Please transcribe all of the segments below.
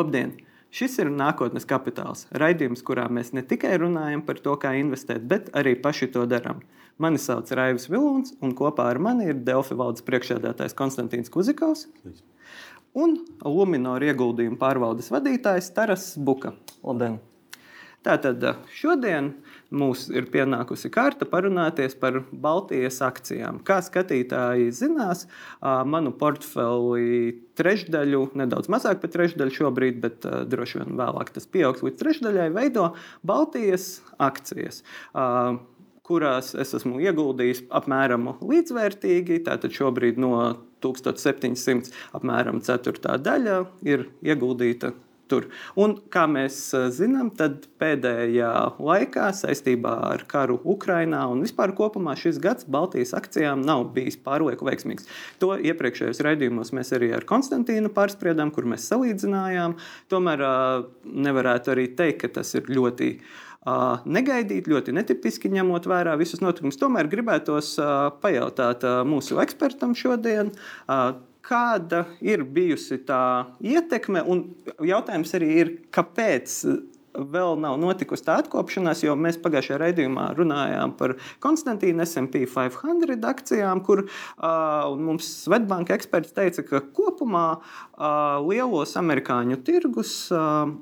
Labdien! Šis ir nākotnes kapitāls. Raidījums, kurā mēs ne tikai runājam par to, kā investēt, bet arī paši to darām. Mani sauc Raivs Vilons, un kopā ar mani ir Delfi valdes priekšsēdētājs Konstantīns Kuzikovs un Luminor ieguldījumu pārvaldes vadītājs Taras Buka. Labdien! Tātad šodien mums ir pienākusi kārta parunāties par Baltijas akcijām. Kā skatītāji zinās, manu portfeli trešdaļu, nedaudz mazāk par trešdaļu šobrīd, bet droši vien vēlāk tas pieaugs līdz trešdaļai, veido Baltijas akcijas kurās es esmu ieguldījis apmēram līdzvērtīgi. Tātad šobrīd no 1700 apmēram ceturtā daļa ir ieguldīta tur. Un, kā mēs eh, zinām, tad pēdējā laikā saistībā ar karu Ukrajinā un vispār kopumā šis gads Baltijas akcijām nav bijis pārlieku veiksmīgs. To iepriekšējos raidījumos mēs arī ar Konstantīnu pārspriedām, kur mēs salīdzinājām. Tomēr eh, nevarētu arī teikt, ka tas ir ļoti Uh, negaidīt, ļoti netipiski ņemot vērā visus notikumus. Tomēr gribētos pajautāt mūsu ekspertam šodien, kāda ir bijusi tā ietekme, un jautājums arī ir, kāpēc vēl nav notikusi tā atkopšanās, jo mēs pagājušajā raidījumā runājām par Konstantīnu SP 500 akcijām, kur uh, mums Svetbanka eksperts teica, ka kopumā uh, lielos amerikāņu tirgus. Uh,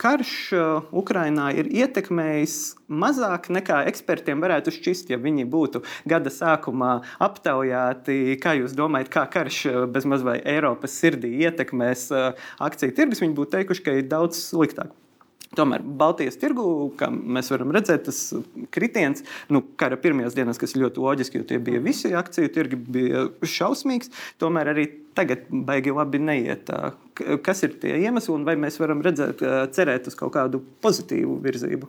karš uh, Ukrainā ir ietekmējis mazāk nekā ekspertiem varētu šķist, ja viņi būtu gada sākumā aptaujāti. Kā jūs domājat, kā karš uh, bezmaz vai Eiropas sirdī ietekmēs uh, akciju tirgus? Viņi būtu teikuši, ka ir daudz sliktāk. Tomēr Baltijas tirgu, kā mēs varam redzēt, tas kritiens, nu, kara pirmajās dienās, kas ļoti loģiski, jo tie bija visi akciju tirgi, bija šausmīgs. Tomēr arī tagad baigi labi neiet. Kas ir tie iemesli un vai mēs varam redzēt, cerēt uz kaut kādu pozitīvu virzību?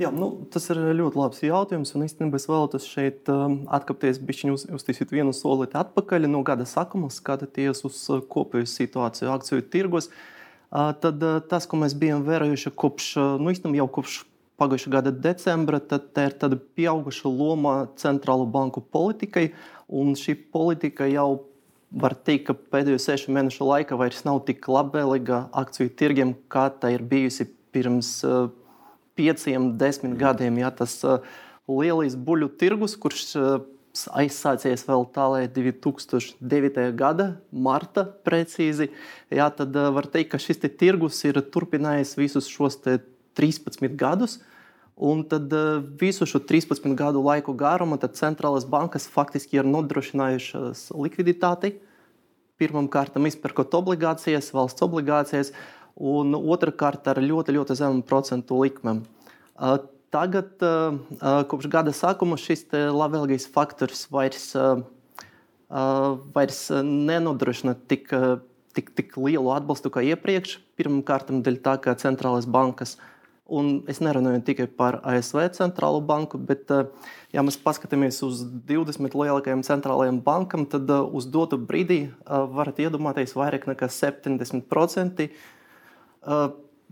Jā, nu, tas ir ļoti labs jautājums. Un īstenībā es vēlētos šeit um, atkāpties, uz, uztaisīt vienu solīti atpakaļ no gada sākuma, skatoties uz kopēju situāciju akciju tirgos. Uh, tad tas, ko mēs bijām vērojuši kopš, nu, īstenībā jau kopš pagājušā gada decembra, tad tā ir tāda pieauguša loma centrālo banku politikai. Un šī politika jau var teikt, ka pēdējo sešu mēnešu laikā vairs nav tik labvēlīga akciju tirgiem, kā tā ir bijusi pirms pieciem, desmit gadiem. Ja, tas lielais buļu tirgus, kurš aizsācies vēl tālāk 2009. gada marta precīzi, jā, tad var teikt, ka šis tirgus ir turpinājis visus šos 13 gadus. Un tad visu šo 13 gadu laiku garumā centrālās bankas faktiski ir nodrošinājušas likviditāti. Pirmkārt, izpērkot obligācijas, valsts obligācijas, un otrkārt ar ļoti, ļoti zemu procentu likmēm. Tagad, kopš gada sākuma, šis labvēlīgais faktors vairs, vairs nenodrošina tik, tik, tik lielu atbalstu kā iepriekš. Pirmkārt, dēļ tā, ka centrālās bankas, un es nerunāju tikai par ASV centrālo banku, bet, ja mēs paskatāmies uz 20 lielākajām centrālajām bankām, tad uz dotu brīdi varat iedomāties vairāk nekā 70%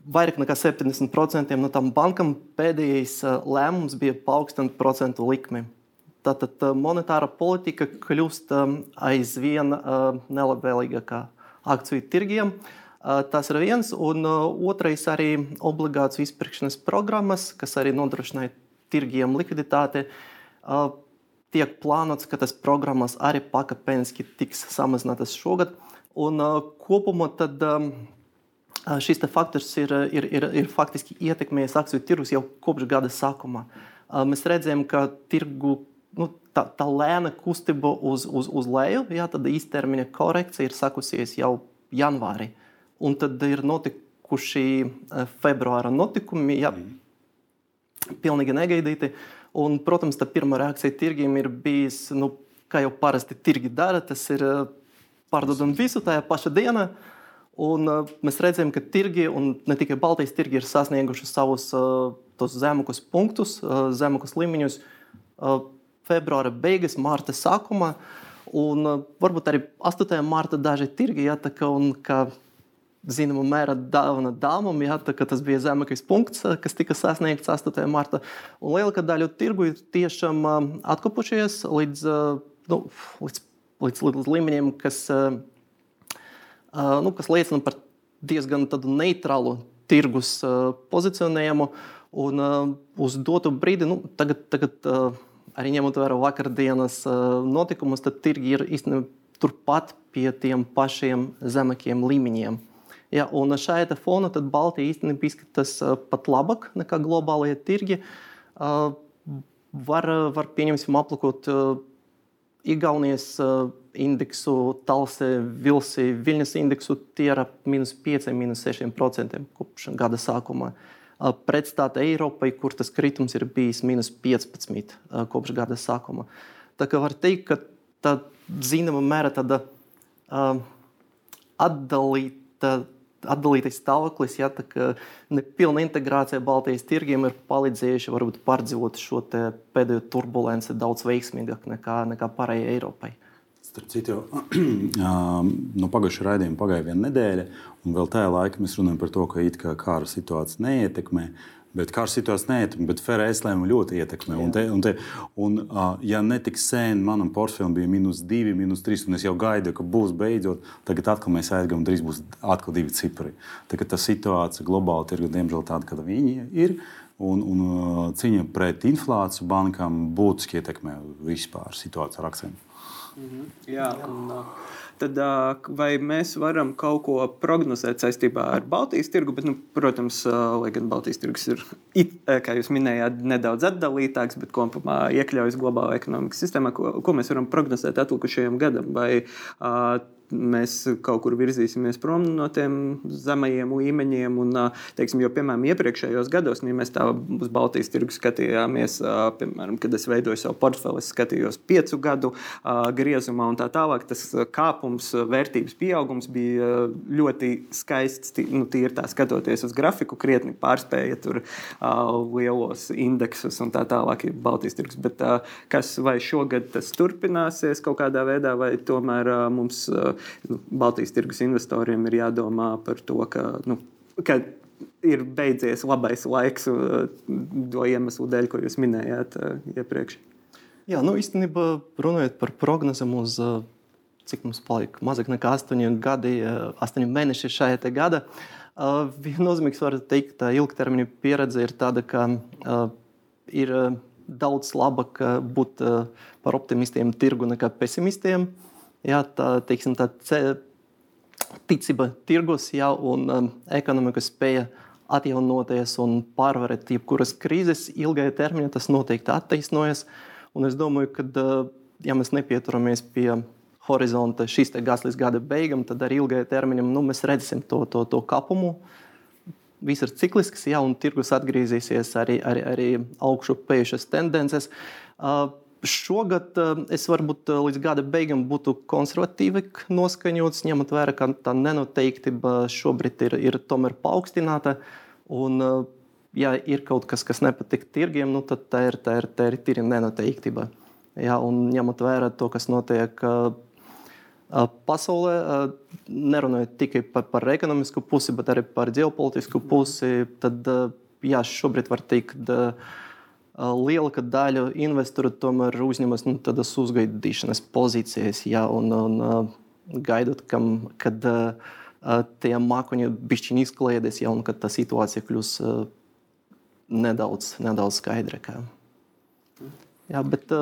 vairāk nekā 70% no tām bankām pēdējais lēmums bija paaugstināt procentu likmi. Tātad monetāra politika kļūst aizvien nelabvēlīgākā akciju tirgiem. Tas ir viens, un otrais arī obligāciju izpirkšanas programmas, kas arī nodrošināja tirgiem likviditāti. Tiek plānots, ka tas programmas arī pakāpeniski tiks samazinātas šogad. Un kopumā tad šis faktors ir, ir, ir, ir faktiski ietekmējis akciju tirgus jau kopš gada sākuma. Mēs redzējām, ka tirgu nu, tā, tā lēna kustība uz, uz, uz leju, jā, tad īstermiņa korekcija ir sākusies jau janvārī. Un tad ir notikuši februāra notikumi, jā, pilnīgi negaidīti. Un, protams, tā pirmā reakcija tirgiem ir bijusi, nu, kā jau parasti tirgi dara, tas ir pārdodam visu tajā pašā dienā. Uh, Un, uh, mēs redzam, ka tirgi, un ne tikai Baltijas tirgi, ir sasnieguši savus uh, zemākos punktus, uh, zemākos līmeņus uh, februāra beigas, marta sākumā. Un, uh, varbūt arī 8. marta daži tirgi, ja, tā, ka, un, ka zināmā mērā dāvana dāmam, ja, tā, tas bija zemākais punkts, kas tika sasniegts 8. marta. Un lielākā daļa tirgu ir tiešām uh, atkopušies līdz, uh, nu, līdz, līdz, līdz līmeņiem, kas. Uh, nu, kas liecina par diezgan neitrālu tirgus pozicionējumu. Un uz dotu brīdi, nu, tagad, tagad arī ņemot vērā vakardienas notikumus, tad tirgi ir īstenībā turpat pie tiem pašiem zemākiem līmeņiem. Ja, un šajā fonā Baltija īstenībā izskatās pat labāk nekā globālajie tirgi. Var, var pieņemsim, aplūkot Igaunijas indeksu, Talse, Vilsi, Viļņas indeksu, tie ir ap minus 5, minus 6% kopš gada sākuma. Pretstāta Eiropai, kur tas kritums ir bijis minus 15 kopš gada sākuma. Tā kā var teikt, ka tā zināmā mērā tāda uh, atdalīta atdalītais stāvoklis, ja tā kā nepilna integrācija Baltijas tirgiem ir palīdzējuši varbūt pārdzīvot šo pēdējo turbulenci daudz veiksmīgāk nekā, nekā pārējai Eiropai. Starp citu, no pagājušā raidījuma pagāja viena nedēļa, un vēl tajā laikā mēs runājam par to, ka it kā kara situācija neietekmē. Bet kā situācija neietekmē, bet Ferēslēm ļoti ietekmē. Un te, un te, un, uh, ja netik sen manam portfelim bija minus 2, minus 3, un es jau gaidu, ka būs beidzot, tagad atkal mēs aizgājām, un drīz būs atkal divi cipari. Tagad tā situācija globāli tirgu diemžēl tāda, kāda viņi ir. Un, un cīņa pret inflāciju bankām būtiski ietekmē vispār situāciju ar akcijiem. -hmm. Jā, un, uh tad vai mēs varam kaut ko prognozēt saistībā ar Baltijas tirgu? Bet, nu, protams, lai gan Baltijas tirgus ir, it, kā jūs minējāt, nedaudz atdalītāks, bet kopumā iekļaujas globālā ekonomikas sistēmā, ko, ko mēs varam prognozēt atlikušajam gadam. Vai, uh, mēs kaut kur virzīsimies prom no tiem zemajiem līmeņiem. Un, teiksim, jo, piemēram, iepriekšējos gados, ja mēs tā uz Baltijas tirgu skatījāmies, piemēram, kad es veidoju savu portfeli, es skatījos piecu gadu griezumā un tā tālāk, tas kāpums, vērtības pieaugums bija ļoti skaists. Nu, tīri tā skatoties uz grafiku, krietni pārspēja tur lielos indeksus un tā tālāk, ir Baltijas tirgus. Bet kas vai šogad tas turpināsies kaut kādā veidā, vai tomēr mums nu, Baltijas tirgus investoriem ir jādomā par to, ka, nu, ka ir beidzies labais laiks to iemeslu dēļ, ko jūs minējāt iepriekš. Jā, nu īstenībā runājot par prognozēm uz cik mums palika mazāk nekā 8 gadi, 8 mēneši šajā gada. Viennozīmīgs var teikt, ka ilgtermiņa pieredze ir tāda, ka ir daudz labāk būt par optimistiem tirgu nekā pesimistiem. Jā, tā, teiksim, tā ticība tirgus jā, un um, ekonomikas spēja atjaunoties un pārvarēt jebkuras krīzes ilgajā termiņā, tas noteikti attaisnojas. Un es domāju, ka, uh, ja mēs nepieturamies pie horizonta šīs gada līdz gada beigām, tad arī ilgajā termiņā nu, mēs redzēsim to, to, to kapumu. Viss ir ciklisks, jā, un tirgus atgriezīsies arī, arī, arī augšu pējušas tendences. Uh, Šogad eh, es varbūt eh, līdz gada beigām būtu konservatīvi noskaņots, ņemot vērā, ka tā nenoteiktība šobrīd ir, ir tomēr paaugstināta. Un, eh, ja ir kaut kas, kas nepatīk tirgiem, nu, tad tā ir, tā ir, tā ir tīra nenoteiktība. Ja, un ņemot vērā to, kas notiek pasaulē, nerunājot tikai par, par ekonomisku pusi, bet arī par ģeopolitisku pusi, tad jā, šobrīd var teikt, ka liela daļa investoru tomēr uzņemas nu, tādas uzgaidīšanas pozīcijas, ja, un, un gaidot, kam, kad tie mākoņi bišķiņi izkliedēs, ja, un kad tā situācija kļūs nedaudz, nedaudz skaidrāka. Jā, bet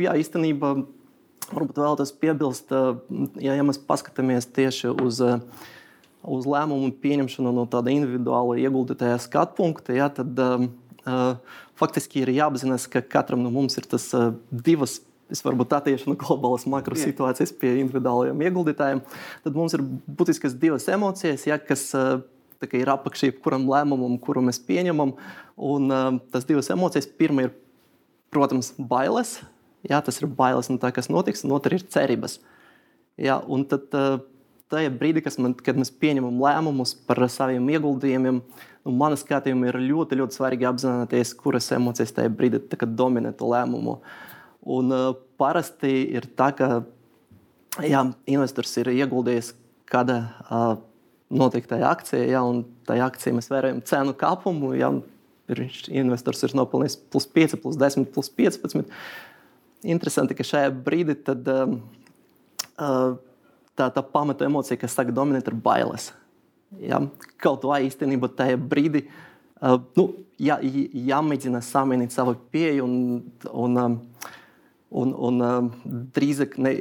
jā, īstenībā varbūt vēlaties piebilst, ja, ja mēs paskatāmies tieši uz, uz lēmumu pieņemšanu no tāda individuāla ieguldītāja skatu punkta, ja, tad faktiski ir jāapzinās, ka katram no mums ir tas divas es varbūt attiecu no globālas makro situācijas pie individuālajiem ieguldītājiem, tad mums ir būtiskas divas emocijas, ja, kas kā, ir apakšā jebkuram lēmumam, kuru mēs pieņemam. Un tas divas emocijas, pirmā ir, protams, bailes. Jā, tas ir bailes no tā, kas notiks, un otra ir cerības. Jā, un tad tajā brīdī, man, kad mēs pieņemam lēmumus par saviem ieguldījumiem, nu, manā skatījumā ir ļoti, ļoti svarīgi apzināties, kuras emocijas tajā brīdī dominē to lēmumu. Un, uh, parasti ir tā, ka jā, investors ir ieguldījis kāda uh, noteiktai akcijai, ja, un tajā akcijā mēs vērojam cenu kāpumu. Ja, ir investors ir nopelnījis plus 5, plus 10, plus 15. Interesanti, ka šajā brīdī tad, uh, uh, tā, tā pamata emocija, kas sāk dominēt, ir bailes. Ja, kaut vai īstenībā tajā brīdī uh, nu, jā, jāmēģina samainīt savu pieeju un, un, um, un, un um, drīzāk ne,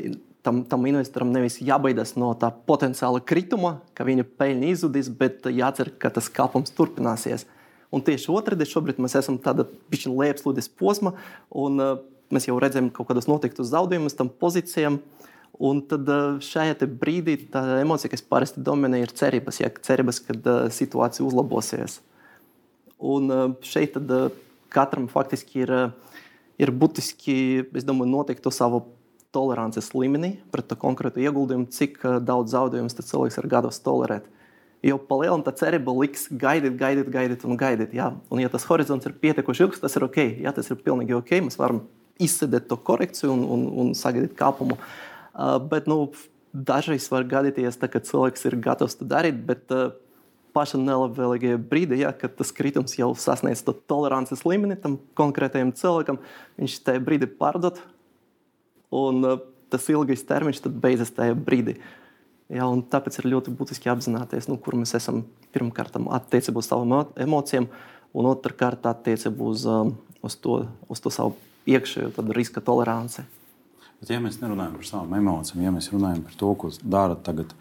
tam, tam investoram nevis jābaidās no tā potenciāla krituma, ka viņa peļņa izzudīs, bet jācer, ka tas kāpums turpināsies. Un tieši otrādi šobrīd mēs esam tādā lejupslīdes posmā, un uh, mēs jau redzam kaut kādus noteiktus zaudējumus tam pozīcijām. Un tad šajā brīdī tā emocija, kas parasti dominē, ir cerības, ja, cerības ka situācija uzlabosies. Un šeit tad, katram faktiski ir, ir būtiski, es domāju, noteikt to savu tolerances līmeni pret to konkrētu ieguldījumu, cik daudz zaudējumus cilvēks ir gatavs tolerēt. Jo palielināt tā cerība liks gaidīt, gaidīt, gaidīt un gaidīt. Jā. Un, ja tas horizonts ir pietiekami ilgs, tas ir ok. Jā, tas ir pilnīgi ok. Mēs varam izsēdēt to korekciju un, un, un sagaidīt kāpumu. Uh, bet nu, dažreiz var gadīties, tā, ka cilvēks ir gatavs to darīt. Bet, uh, pašā nelabvēlīgajā brīdī, ja, kad tas kritums jau sasniedz to tolerances līmeni tam konkrētajam cilvēkam, viņš tajā brīdī pārdod. Un uh, tas ilgais termiņš beidzas tajā brīdī. Ja, tāpēc ir ļoti būtiski apzināties, nu, kur mēs esam pirmkārt attiecībā uz savām emocijām, un otrkārt attiecībā uz, uz, to, uz to savu iekšējo riska toleranci. Bet, ja mēs nerunājam par savām emocijām, ja mēs runājam par to, ko dara tagad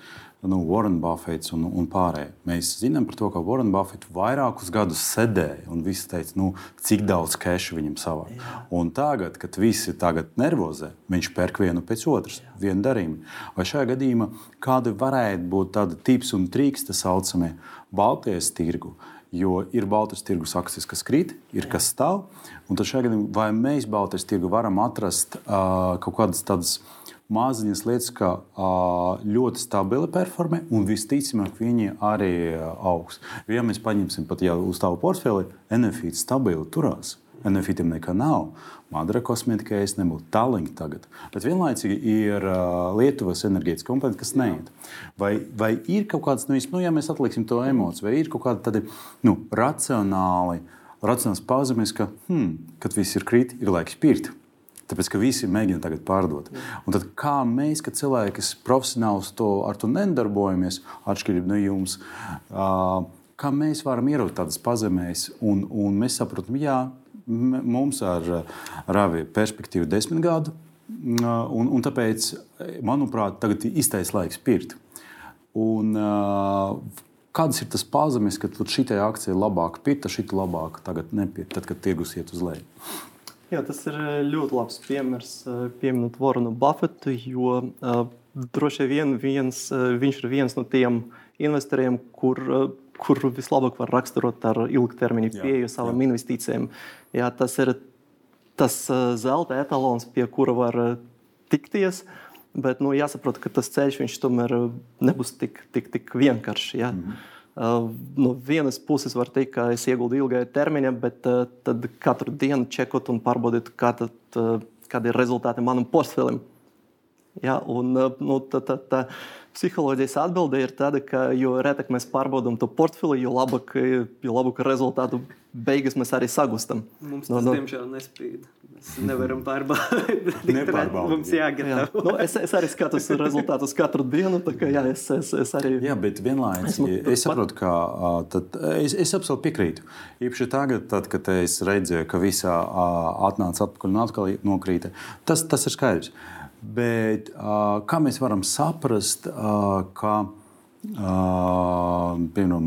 nu, Warren Buffets un, un pārējie. Mēs zinām par to, ka Warren Buffets vairākus gadus sēdēja un visi teica, nu, cik daudz kešu viņam savā. Jā. Un tagad, kad visi tagad nervozē, viņš pērk vienu pēc otras, Jā. vienu darījumu. Vai šajā gadījumā kāda varētu būt tāda tips un trīks, tā saucamie Baltijas tirgu? Jo ir Baltijas tirgus akcijas, kas krīt, ir kas stāv. Un tad šajā gadījumā, vai mēs Baltijas tirgu varam atrast uh, kaut kādas tādas maziņas lietas, kā ļoti stabili performē, un visticamāk, viņi arī augs. Ja mēs paņemsim pat jau uz tavu portfeli, NFIT stabili turās. NFITiem nekā nav. Madara kosmētikai es nebūtu tālāk tagad. Bet vienlaicīgi ir uh, Lietuvas enerģētikas kompānija, kas neiet. Vai, vai ir kaut kāds, nu, nu, ja mēs atliksim to emociju, vai ir kaut kāda tāda nu, racionāli, racionāls pazīmes, ka, hmm, kad viss ir krīt, ir laiks pirkt. Tāpēc, ka visi mēģina tagad pārdot. Un tad, kā mēs, kā cilvēki, kas profesionāli to, ar to nedarbojamies, atšķirībā no jums, kā mēs varam ieraugt tādas pazemēs, un, un mēs saprotam, jā, mums ar Ravi perspektīvu desmit gadu, un, un tāpēc, manuprāt, tagad ir īstais laiks pirkt. Un, Kādas ir tas pazemes, ka šī akcija ir labāka, pirta, šī labāka, tagad nepirkt, tad, kad tirgus iet uz leju? Jā, tas ir eh, ļoti labs piemērs, eh, pieminot Voronu Buffetu, jo uh, droši vien viens, uh, viņš ir viens no tiem investoriem, kur, uh, kur vislabāk var raksturot ar ilgtermiņa pieeju savām jā. investīcijām. Jā, tas ir tas uh, zelta etalons, pie kura var uh, tikties. Bet nu, jāsaprot, ka tas ceļš tomēr nebūs tik, tik, tik vienkāršs. Ja? Mm -hmm. Uh, no vienas puses var teikt, ka es ieguldu ilgajā termiņā, bet uh, tad katru dienu čekot un pārbaudīt, kā tad, uh, kādi ir rezultāti manam portfelim. Ja, un, nu, tā, tā, tā psiholoģijas atbilde ir tāda, ka jo retāk mēs pārbaudām to portfeli, jo labāk, jo labāk rezultātu beigas mēs arī sagustam. Mums tas, no, no... diemžēl, nespīd. Mēs nevaram pārbaudīt. Mums jāgatavo. Jā. Nu, es, es arī skatos rezultātus katru dienu. Kā, jā, es, es, es arī... jā, bet vienlaicīgi es saprotu, ka tad, es, es absolūti piekrītu. Īpaši tagad, tad, kad es redzēju, ka visā atnāca atpakaļ un atkal nokrīta, tas, tas ir skaidrs. Bet kā mēs varam saprast, ka Piemēram,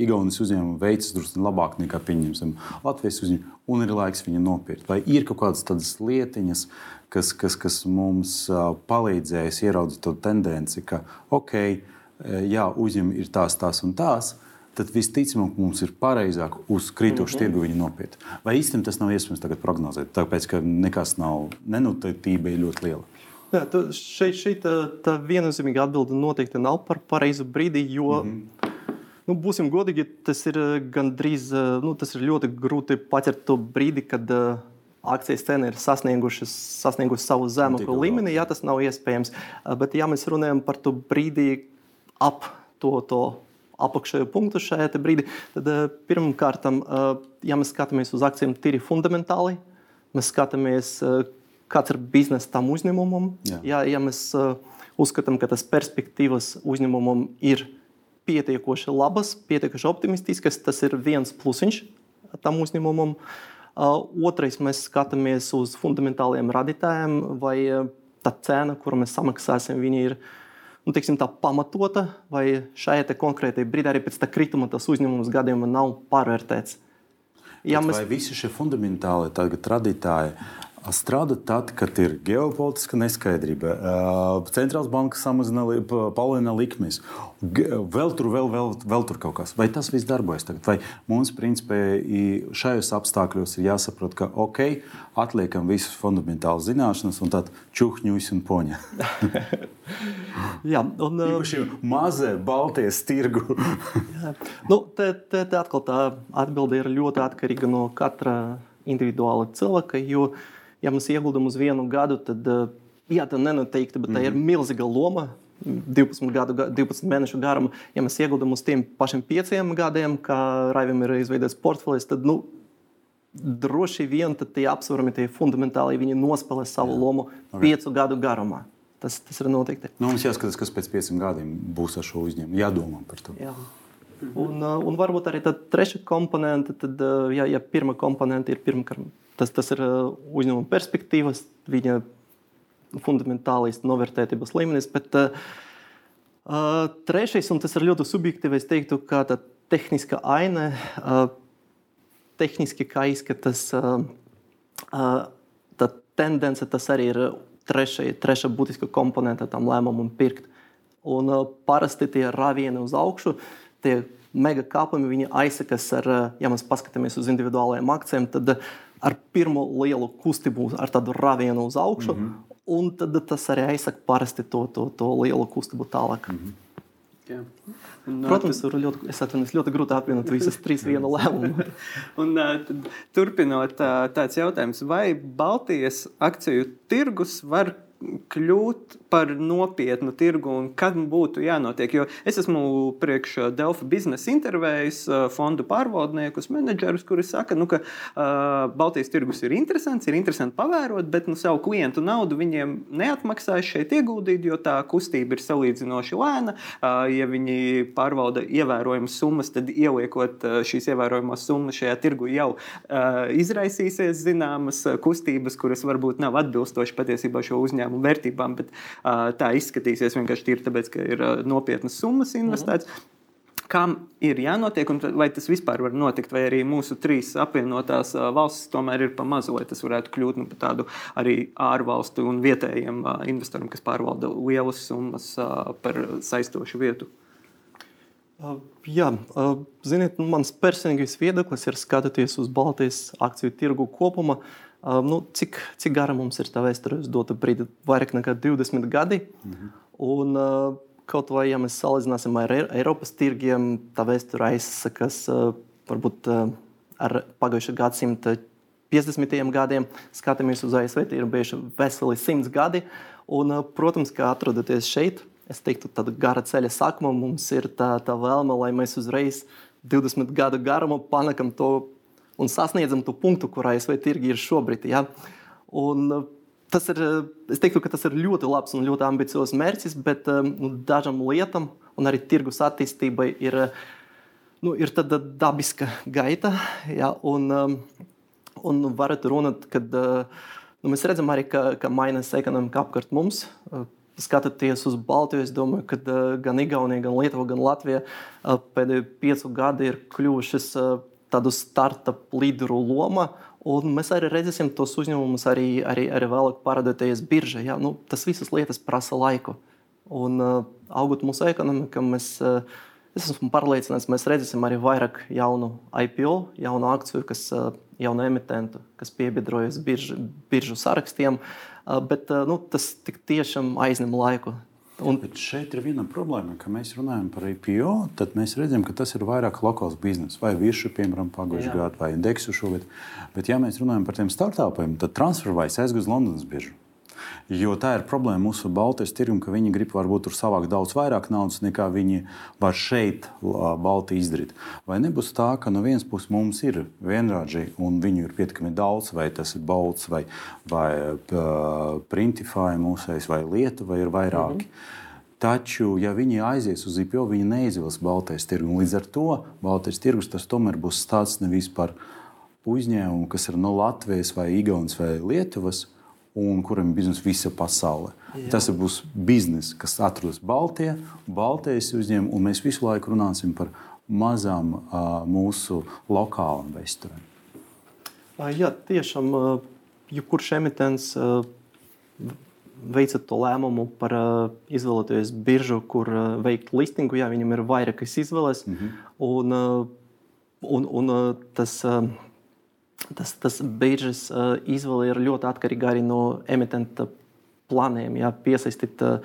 Igaunijas uzņēmuma veicas drusku labāk nekā Latvijas uzņēmuma, un ir laiks viņu nopirkt. Vai ir kaut kādas tādas lietiņas, kas, kas, kas mums palīdzēs ieraudzīt to tendenci, ka ok, jā, uzņēmumi ir tās, tās un tās. Tad visticamāk, mums ir pareizāk uz kritušu mm -hmm. tirgu viņu nopirkt. Vai īstenībā tas nav iespējams tagad prognozēt? Tāpēc, ka nekas nav, nenoteiktība ir ļoti liela. Jā, šeit, šeit tā, tā viennozīmīga atbilde noteikti nav par pareizu brīdi, jo, mm -hmm. nu, būsim godīgi, tas ir gandrīz, nu, tas ir ļoti grūti paķert to brīdi, kad uh, akcijas cena ir sasniegusi savu zemāko līmeni. Jā, tas nav iespējams. Uh, bet, ja mēs runājam par to brīdi ap to, to apakšējo punktu šajā brīdī, tad uh, pirmkārt, ja mēs skatāmies uz akcijiem tīri fundamentāli, mēs skatāmies, kāds ir biznesa tam uzņēmumam. Jā. Jā, ja mēs uh, uzskatām, ka tas perspektīvas uzņēmumam ir pietiekoši labas, pietiekoši optimistiskas. Tas ir viens plusiņš tam uzņēmumam. Otrais, mēs skatāmies uz fundamentāliem radītājiem, vai tā cena, kuru mēs samaksāsim, ir nu, teiksim, pamatota, vai šajā konkrētajā brīdī arī pēc tā krituma tas uzņēmums gadījumā nav pārvērtēts. Ja mēs... Vai visi šie fundamentālie radītāji strādā tad, kad ir ģeopolitiska neskaidrība, centrālās bankas samazina, palielina likmes, vēl tur, vēl, vēl, vēl tur kaut kas. Vai tas viss darbojas tagad? Vai mums, principā, šajos apstākļos ir jāsaprot, ka ok, atliekam visas fundamentālas zināšanas un tad čuhņus un poņa. Jā, un īpaši mazie Baltijas tirgu. nu, te, te, te atkal tā atbilde ir ļoti atkarīga no katra individuāla cilvēka. Jo, uh, ja mēs ieguldām uz vienu gadu, tad eh, jā, tā nenoteikti, bet tā ir mhm. milzīga loma. 12, gadu, 12 mēnešu garumā, ja mēs ieguldām uz tiem pašiem pieciem gadiem, kā Raivim ir izveidojis portfelis, tad nu, droši vien tie apsvērumi, tie fundamentāli, viņi nospēlē savu Jā. lomu okay. piecu gadu garumā. Tas, tas ir noteikti. Nu, mums jāskatās, kas pēc pieciem gadiem būs ar šo uzņēmumu. Jādomā par to. Jā. Un, eh, un varbūt arī trešā komponente, tad, eh, ja, ja pirmā komponente ir pirmkārt Tas, tas ir uh, uzņēmuma perspektīvas, viņa fundamentālais novērtētības līmenis. Bet uh, uh, trešais, un tas ir ļoti subjektīvs, teiktu, ka tā tehniska aina, uh, tehniski kā izskatās, uh, uh, tā tendence, tas arī ir trešā, trešā būtiska komponente tam lēmumam pirkt. Un uh, parasti tie rāvieni uz augšu, tie mega kāpumi, viņi aizsakas ar, ja mēs paskatāmies uz individuālajiem akcijiem, tad uh, ar pirmo lielu kustību, ar tādu rāvienu uz augšu, mm -hmm. un tad tas arī aizsaka parasti to, to, to lielu kustību tālāk. Mm -hmm. Jā. Un, Protams, tas ir ļoti, atvainojos, ļoti grūti apvienot visas trīs vienu lēmumu. un, tad, turpinot, tāds jautājums, vai Baltijas akciju tirgus var kļūt par nopietnu tirgu un kad būtu jānotiek. Jo es esmu priekš Delfa biznesa intervējis fondu pārvaldniekus, menedžerus, kuri saka, nu, ka uh, Baltijas tirgus ir interesants, ir interesanti pavērot, bet nu, savu klientu naudu viņiem neatmaksājas šeit ieguldīt, jo tā kustība ir salīdzinoši lēna. Uh, ja viņi pārvalda ievērojamas summas, tad ieliekot uh, šīs ievērojamās summas šajā tirgu jau uh, izraisīsies zināmas kustības, kuras varbūt nav atbilstošas patiesībā šo uzņēmumu vērtībām. Bet, uh, tā izskatīsies vienkārši tīri tāpēc, ka ir nopietnas summas investētas. Mm -hmm kam ir jānotiek, un vai tas vispār var notikt, vai arī mūsu trīs apvienotās valstis tomēr ir pa mazu, lai tas varētu kļūt nu, par tādu arī ārvalstu un vietējiem investoriem, kas pārvalda lielas summas par saistošu vietu. Jā, ziniet, nu, mans personīgais viedoklis ir skatoties uz Baltijas akciju tirgu kopumā. Uh, nu, cik, cik gara mums ir tā vēsture uz dotu brīdi? Vairāk nekā 20 gadi. -hmm. un, uh, kaut vai ja mēs salīdzināsim ar Eiropas tirgiem, tā vēsture aizsakas uh, varbūt uh, ar pagājušā gadsimta 50. gadiem. Skatāmies uz ASV, ir bijuši veseli simts gadi. Un, uh, protams, kā atrodaties šeit, es teiktu, tāda gara ceļa sākumā mums ir tā, tā vēlme, lai mēs uzreiz 20 gadu garumā panākam to un sasniedzam to punktu, kur ASV tirgi ir šobrīd. Ja? Un, uh, tas ir, uh, es teiktu, ka tas ir ļoti labs un ļoti ambiciozs mērķis, bet um, nu, dažam lietam un arī tirgus attīstībai ir, nu, ir tāda dabiska gaita. Ja? Un, un varat runāt, kad nu, mēs redzam arī, ka, ka mainās ekonomika apkārt mums skatoties uz Baltiju, es domāju, ka gan Igaunija, gan Lietuva, gan Latvija pēdējo piecu gadu ir kļuvušas tādu startup līderu loma. Un mēs arī redzēsim tos uzņēmumus arī, arī, arī vēlāk parādīties biržā. Ja? Nu, tas visas lietas prasa laiku. Un uh, augot mūsu ekonomikā, mēs, uh, es esmu pārliecināts, mēs redzēsim arī vairāk jaunu IPO, jaunu akciju, kas, uh, jaunu emitentu, kas piebiedrojas biržu, biržu sarakstiem. Uh, bet uh, nu, tas tiešām aizņem laiku. Un... Bet šeit ir viena problēma, ka mēs runājam par IPO, tad mēs redzam, ka tas ir vairāk lokāls bizness, vai virsmu, piemēram, pagājušajā gadā, vai indeksu šogad. Bet, ja mēs runājam par tiem startupiem, tad transfervais aizgūs Londonas biržu. Jo tā ir problēma mūsu Baltijas tirgum, ka viņi grib varbūt tur savākt daudz vairāk naudas nekā viņi var šeit, Baltijā izdarīt. Vai nebūs tā, ka no vienas puses mums ir vienrādži un viņu ir pietiekami daudz, vai tas ir Balts vai, vai Printify mūsējs vai Lietuva vai ir vairāki. Mm -hmm. Taču, ja viņi aizies uz IPO, viņi neizvēlas Baltijas tirgu. Līdz ar to Baltijas tirgus tas tomēr būs stāsts nevis par uzņēmumu, kas ir no Latvijas, vai Igaunijas, vai Lietuvas, un kuram ir biznesa visa pasaule. Jā. Tas būs bizness, kas atrodas Baltijā, Baltijas uzņēmumā, un mēs visu laiku runāsim par mazām mūsu lokālām vēsturēm. Jā, tiešām, jebkurš emitents veicat to lēmumu par izvēlēties biržu, kur veikt listingu, ja viņam ir vairākas izvēles. Mm -hmm. un, un, un tas, tas, tas biržas uh, izvēle ir ļoti atkarīga arī no emitenta plāniem. Ja, piesaistīt, uh,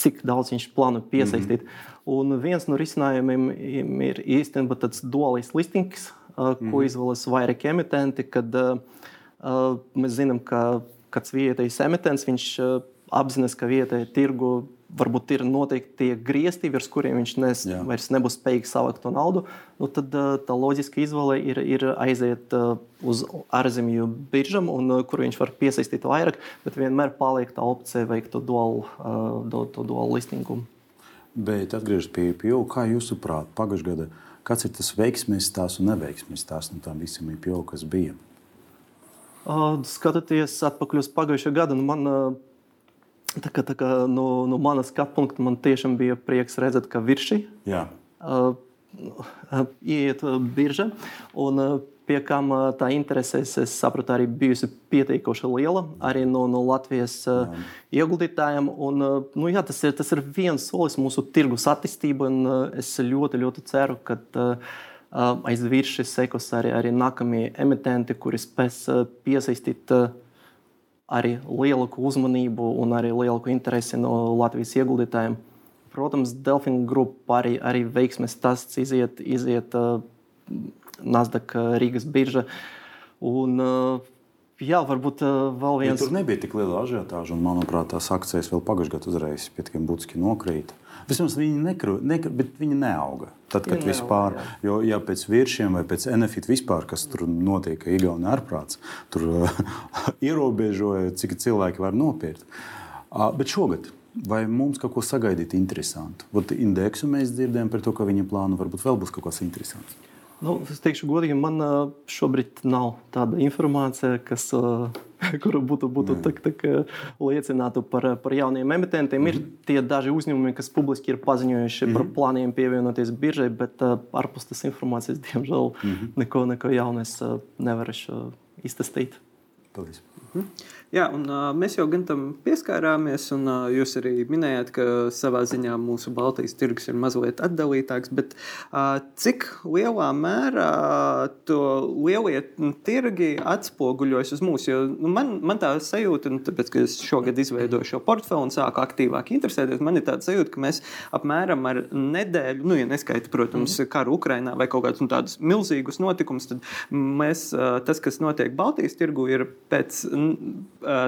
cik daudz viņš plāno piesaistīt. Mm -hmm. Un viens no risinājumiem ir īstenībā tāds duālais listings, uh, ko mm -hmm. izvēlas vairāki emitenti. Kad, uh, mēs zinām, ka kāds vietējais emitents, viņš uh, apzinās, ka vietējā tirgu varbūt ir noteikti tie griezti, virs kuriem viņš nes, Jā. vairs nebūs spējīgs savākt to naudu, nu tad tā loģiska izvēle ir, ir aiziet uz ārzemju biržam, un, kur viņš var piesaistīt vairāk, bet vienmēr paliek tā opcija veikt to dual, to, to dual listingu. Bet atgriežoties pie IPO, kā jūsuprāt, pagājušajā gadā, kāds ir tas veiksmīgs stāsts un neveiksmīgs stāsts no tām visām IPO, kas bija? Skatoties atpakaļ uz pagājušā gada, nu man Tā kā, tā kā no, no manas skatu punkta man tiešām bija prieks redzēt, ka virši uh, iet birža. Un, uh, pie kam uh, tā intereses, es saprotu, arī bijusi pietiekoši liela arī no, no Latvijas uh, ieguldītājiem. Un, uh, nu, jā, tas, ir, tas ir viens solis mūsu tirgus attīstībai, un uh, es ļoti, ļoti ceru, ka uh, aiz virsmas sekos arī, arī nākamie emitenti, kuri spēs uh, piesaistīt. Arī lielāku uzmanību un arī lielāku interesi no Latvijas ieguldītājiem. Protams, Delfina grupa arī, arī veiksmes tests iziet, iziet uh, Nasdaq Rīgas birža. Un, uh, Jā, varbūt uh, vēl viens. Ja tur nebija tik liela ažiotāža, un manuprāt, tās akcijas vēl pagājušajā gadā uzreiz pietiekami būtiski nokrita. Vismaz viņi nekru, nekru, bet viņi neauga. Tad, kad viņi vispār, neauga, jo, ja pēc virsiem vai pēc NFIT vispār, kas tur notiek, ka Igaunija ārprāts, tur ierobežoja, cik cilvēki var nopirkt. Uh, bet šogad vai mums kaut ko sagaidīt interesantu? Vat indeksu mēs dzirdējam par to, ka viņa plānu varbūt vēl būs kaut kas interesants. Nu, es teikšu, godīgi, man šobrīd nav tāda informācija, kas, kura būtu, būtu tak, tak, liecinātu par, par jauniem emitentiem. Mm -hmm. Ir mhm. tie daži uzņēmumi, kas publiski ir paziņojuši mm -hmm. par mhm. plāniem pievienoties biržai, bet ārpus tas informācijas, diemžēl, mm -hmm. neko, neko jaunu es nevarēšu iztestīt. Paldies. Mm -hmm. Jā, un, uh, mēs jau gan tam pieskārāmies, un uh, jūs arī minējāt, ka savā ziņā mūsu Baltijas tirgus ir mazliet atdalītāks. Bet uh, cik lielā mērā to lielie tirgi atspoguļojas uz mūsu? Jo, nu, man, man tā sajūta, un tāpēc, ka es šogad izveidoju šo portfeli un sāku aktīvāk interesēties, man ir tāda sajūta, ka mēs apmēram ar nedēļu, nu, ja neskaita, protams, mm. karu Ukrainā vai kaut kādus nu, tādus milzīgus notikumus, tad mēs, uh, tas, kas notiek Baltijas tirgu, ir pēc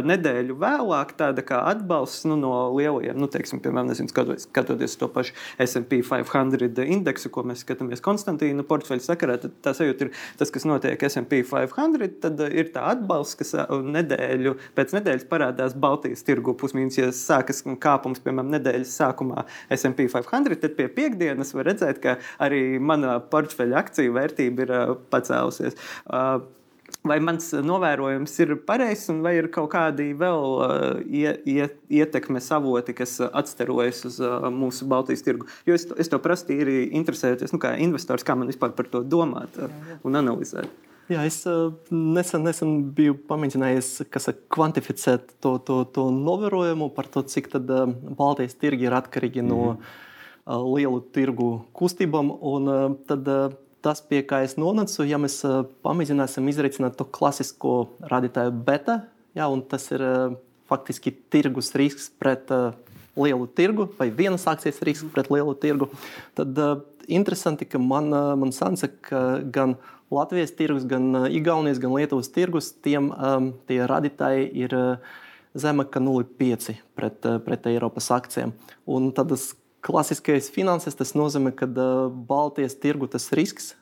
nedēļu vēlāk tāda kā atbalsts nu, no lielajiem, nu, teiksim, piemēram, nezinu, skatoties, skatoties to pašu SP 500 indeksu, ko mēs skatāmies Konstantīna portfeļa sakarā, tad tā sajūta ir tas, kas notiek SP 500, tad ir tā atbalsts, kas nedēļu pēc nedēļas parādās Baltijas tirgu pusmīnus, ja sākas kāpums, piemēram, nedēļas sākumā SP 500, tad pie piekdienas var redzēt, ka arī mana portfeļa akciju vērtība ir pacēlusies. Vai mans novērojums ir pareizs, vai ir kaut kādi vēl uh, ietekmes avoti, kas atstarojas uz mūsu Baltijas tirgu. Jo es, es to prasīju, interesējoties, nu, kā investors, kā man vispār par to domāt un analizēt. Jā, es nesen, nesen biju pamēģinājis kvantificēt to, to, to novērojumu par to, cik tad, Baltijas tirgi ir atkarīgi mm -hmm. no uh, lielu tirgu kustībām. Un, tad, tas, pie kā es nonācu, ja mēs pamēģināsim izreikināt to klasisko rādītāju beta, ja, un tas ir faktiski tirgus risks pret lielu tirgu vai vienas akcijas risks pret lielu tirgu, tad interesanti, ka man, man sanāca, ka gan Latvijas tirgus, gan Igaunijas, gan Lietuvas tirgus, tiem tie rādītāji ir zemāk kā 0,5 pret, pret Eiropas akcijiem. Un tad tas klasiskais finanses tas nozīmē, ka Baltijas tirgu tas risks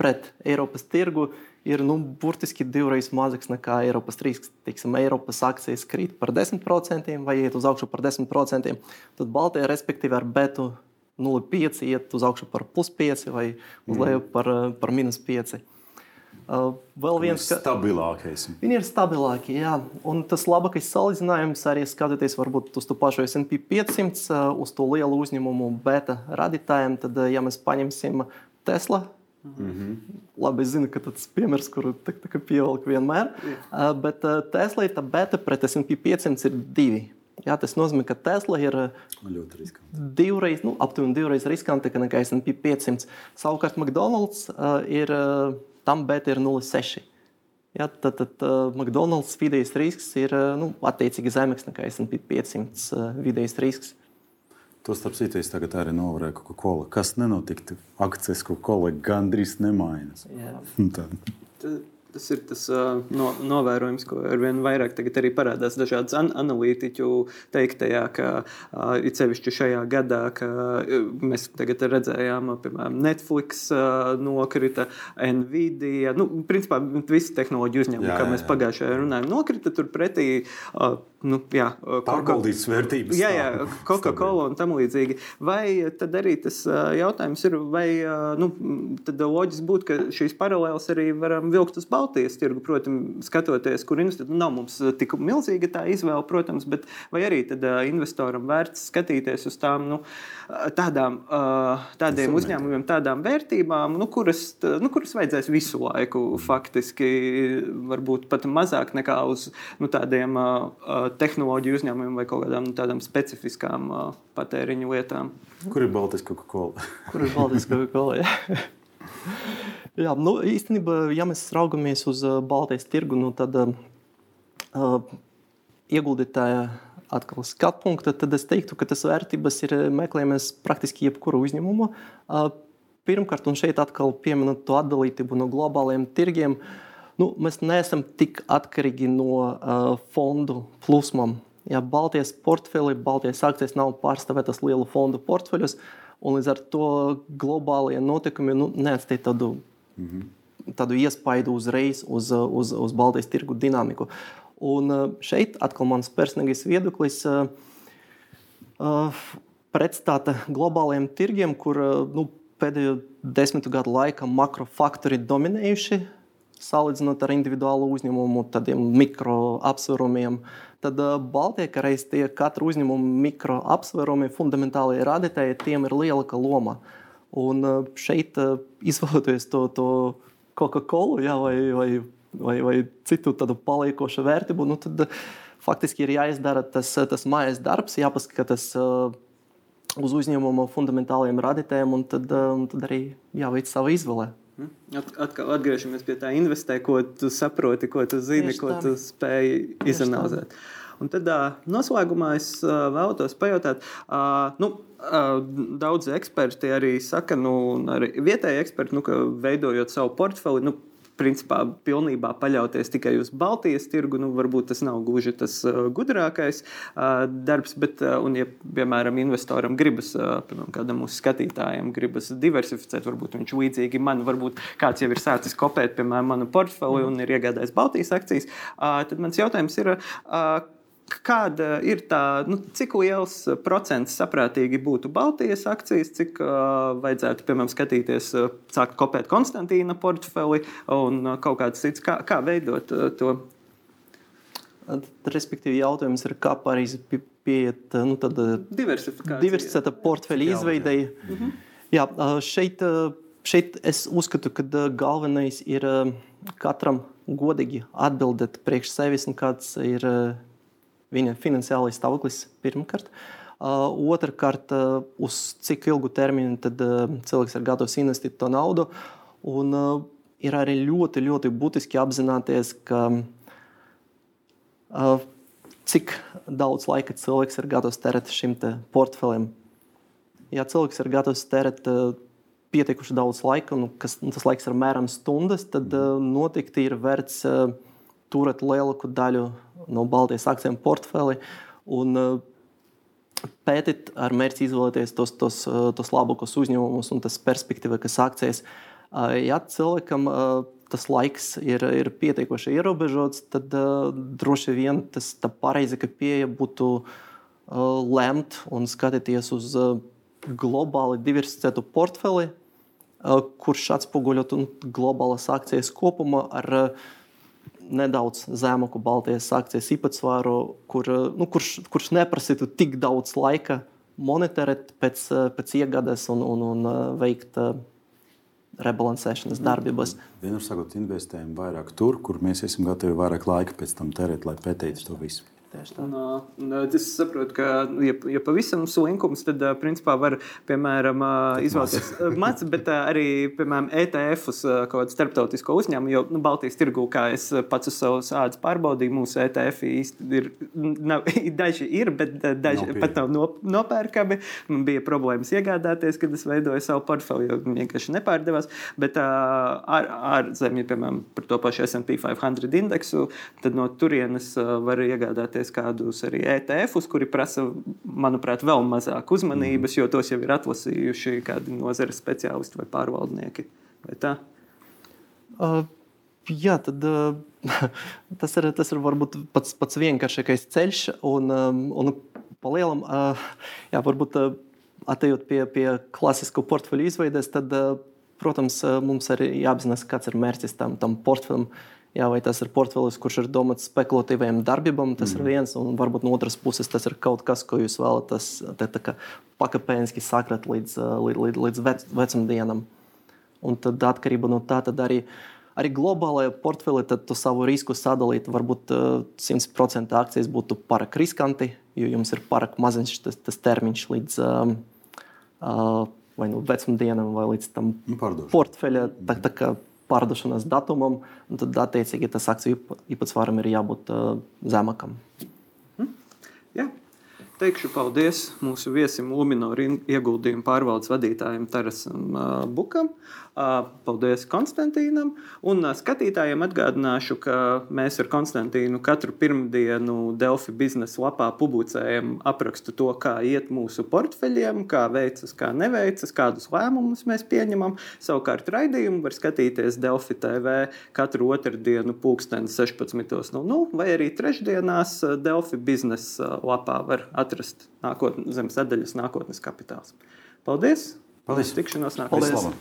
pret Eiropas tirgu ir nu, burtiski divreiz mazāks nekā Eiropas risks. Tiksim, Eiropas akcijas krīt par 10% vai iet uz augšu par 10%, tad Baltijā respektīvi ar betu 0,5 iet uz augšu par plus 5 vai uz mm. leju par, par minus 5. Vēl viens ka... stabilākais. Viņi ir stabilāki, jā. Un tas labākais salīdzinājums arī skatoties varbūt uz to pašu SP 500, uh, uz to lielu uzņēmumu beta radītājiem. Tad, ja mēs paņemsim Tesla, Mm -hmm. Labi, es zinu, ka tas ir piemērs, kuru pievelk vienmēr. Yeah. Uh, bet uh, Tesla ir tā beta pret SP 500 ir divi. Jā, tas nozīmē, ka Tesla ir ļoti riskanti. Divreiz, nu, aptuveni divreiz riskantāka nekā SP 500. Savukārt McDonald's uh, ir uh, tam beta ir 0,6. Ja, tad tad uh, McDonald's vidējais risks ir uh, nu, attiecīgi zemāks nekā SP 500 uh, vidējais risks. To starp citu, es tagad arī novērēju Coca-Cola. Kas nenotiktu? Akcijas Coca-Cola gandrīz nemainas. Tas ir tas uh, no, novērojums, ko ar vien vairāk arī parādās dažādas an analītiķu teiktajā, ka uh, it sevišķi šajā gadā, ka mēs tagad redzējām, piemēram, Netflix uh, nokrita, Nvidia, nu, principā visi tehnoloģiju uzņēmumi, kā mēs pagājušajā runājām, nokrita turpretī. Uh, nu, jā, pārbaudītas vērtības. Jā, jā Coca-Cola un tam līdzīgi. Vai tad arī tas jautājums ir, vai nu, tad loģiski būtu, ka šīs paralēlas arī varam vilkt uz Baltijas tirgu, protams, skatoties, kur investēt. Nu, nav mums tik milzīga tā izvēle, protams, bet vai arī tad investoram vērts skatīties uz tām nu, tādām, tādiem uzņēmumiem, tādām vērtībām, nu, kuras, nu, kuras vajadzēs visu laiku faktiski, varbūt pat mazāk nekā uz nu, tādiem tehnoloģiju uzņēmumiem vai kaut kādām tādām specifiskām uh, patēriņu lietām. Kur ir Baltijas Coca-Cola? Kur ir Baltijas Coca-Cola? Jā. nu, īstenībā, ja mēs raugamies uz Baltijas tirgu, nu, tad uh, ieguldītāja atkal skatu punkta, tad es teiktu, ka tas vērtības ir meklējamas praktiski jebkura uzņēmuma. Uh, pirmkārt, un šeit atkal pieminot to atdalītību no globāliem tirgiem. Nu, mēs neesam tik atkarīgi no uh, fondu plūsmām. Ja Baltijas portfeli, Baltijas akcijas nav pārstāvētas lielu fondu portfeļus, un līdz ar to globālie notikumi nu, neatstāja tādu, -hmm. tādu iespaidu uzreiz uz, uz, uz Baltijas tirgu dinamiku. Un uh, šeit atkal mans personīgais viedoklis. Uh, uh, Pretstāta globālajiem tirgiem, kur nu, pēdējo desmitu gadu laikā makrofaktori dominējuši salīdzinot ar individuālu uzņēmumu, tādiem mikro apsvērumiem. Tad Baltijā reiz tie katra uzņēmuma mikro apsvērumi, fundamentālie rādītāji, tiem ir lielāka loma. Un šeit, izvēloties to, to Coca-Cola ja, vai, vai, vai, vai citu tādu paliekošu vērtību, nu, tad faktiski ir jāizdara tas, tas mājas darbs, jāpaskatās uz uzņēmuma fundamentāliem rādītājiem, un tad, un tad arī jāveic sava izvēle. Hm? Atkal atgriežamies pie tā, investē, ko tu saproti, ko tu zini, Tieši ko tā. tu spēj izanalizēt. Un tad noslēgumā es vēlos pajautāt, nu, daudzi eksperti arī saka, nu, arī vietēji eksperti, nu, ka veidojot savu portfeli, nu, principā pilnībā paļauties tikai uz Baltijas tirgu, nu, varbūt tas nav gluži tas gudrākais uh, darbs, bet, uh, un, ja, piemēram, investoram gribas, uh, piemēram, kādam mūsu skatītājam gribas diversificēt, varbūt viņš līdzīgi man, varbūt kāds jau ir sācis kopēt, piemēram, manu portfeli un ir iegādājis Baltijas akcijas, tad mans jautājums ir, Kāda ir tā, nu, cik liels procents saprātīgi būtu Baltijas akcijas, cik uh, vajadzētu, piemēram, skatīties, uh, sākt kopēt Konstantīna portfeli un uh, kaut kāds cits, kā, kā veidot uh, to? Respektīvi, jautājums ir, kā pareizi pieiet nu, diversificēta portfeļa izveidei. Mm -hmm. Jā, šeit, šeit es uzskatu, ka galvenais ir katram godīgi atbildēt priekš sevis, kāds ir viņa finansiālais stāvoklis pirmkārt. Uh, otrakārt, uh, uz cik ilgu termiņu tad, uh, cilvēks ir gatavs investēt to naudu. Un, uh, ir arī ļoti, ļoti būtiski apzināties, ka, uh, cik daudz laika cilvēks ir gatavs tērēt šim portfelim. Ja cilvēks ir gatavs tērēt uh, pietiekuši daudz laika, nu, kas, nu, tas laiks ir mēram stundas, tad noteikti ir vērts turēt lielāku daļu no Baltijas akcijiem portfeli un uh, pētīt ar mērķi izvēlēties tos, tos, uh, tos labākos uzņēmumus un tas perspektīvas akcijas. Uh, ja cilvēkam tas laiks ir, ir pietiekoši ierobežots, tad droši vien tas pareizākā pieeja būtu lemt un skatīties uz globāli diversificētu portfeli, kurš atspoguļotu globālas akcijas kopumā ar uh, nedaudz zemāku Baltijas akcijas īpatsvaru, kur, nu, kurš, kurš neprasītu tik daudz laika monitorēt pēc, pēc iegādes un, un, un veikt rebalansēšanas darbības. Vienmēr sakot, investējam vairāk tur, kur mēs esam gatavi vairāk laika pēc tam tērēt, lai pētītu to visu. Un, un, es saprotu, ka, ja, ja pavisam slinkums, tad principā var, piemēram, izvēlēties mats, bet arī, piemēram, ETF-us kaut kādu starptautisko uzņēmumu, jo nu, Baltijas tirgu, kā es pats uz savas ādas pārbaudīju, mūsu ETF īsti ir, nav, daži ir, bet daži nav pat nav nop, nopērkami. Man bija problēmas iegādāties, kad es veidoju savu portfeli, jo vienkārši nepārdevās. Bet ārzemju, ar, piemēram, par to pašu S&P 500 indeksu, tad no turienes var iegādāties izvēlēties kādus arī ETF-us, kuri prasa, manuprāt, vēl mazāk uzmanības, jo tos jau ir atlasījuši kādi nozares speciālisti vai pārvaldnieki. Vai tā? Uh, jā, tad, uh, tas, ir, tas ir varbūt pats, pats vienkāršākais ceļš. Un, um, un palielam, uh, jā, varbūt uh, atejot pie, pie klasisko portfeļu izveides, tad, uh, protams, uh, mums arī jāapzinās, kāds ir mērķis tam, tam portfelim. Uh, Jā, vai tas ir portfelis, kurš ir domāts spekulatīviem darbībām, tas mm. ir viens, un varbūt no otras puses tas ir kaut kas, ko jūs vēlaties pakāpeniski sakrat līdz, līdz, līdz, līdz vec, vecumdienam. Un tad atkarībā no tā, arī, arī globālajā portfelī tu savu risku sadalīt. Varbūt 100% akcijas būtu pārāk riskanti, jo jums ir pārāk maziņš tas, tas termiņš līdz um, uh, vai nu vecumdienam, vai līdz tam nu, portfeļa. Tā, tā kā pārdošanas datumam, tad attiecīgi tas akciju īpatsvaram ir jābūt uh, zemākam. Hmm? Jā. Teikšu paldies mūsu viesim Luminoru ieguldījumu pārvaldes vadītājiem Tarasam Bukam. Paldies Konstantīnam. Un skatītājiem atgādināšu, ka mēs ar Konstantīnu katru pirmdienu Delfi biznesa lapā publicējam aprakstu to, kā iet mūsu portfeļiem, kā veicas, kā neveicas, kādus lēmumus mēs pieņemam. Savukārt raidījumu var skatīties Delfi TV katru otrdienu pulksteni 16.00 vai arī trešdienās Delfi biznesa lapā var atrast nākotnes, zem sadaļas nākotnes kapitāls. Paldies! Paldies! Tikšanos nākamajā.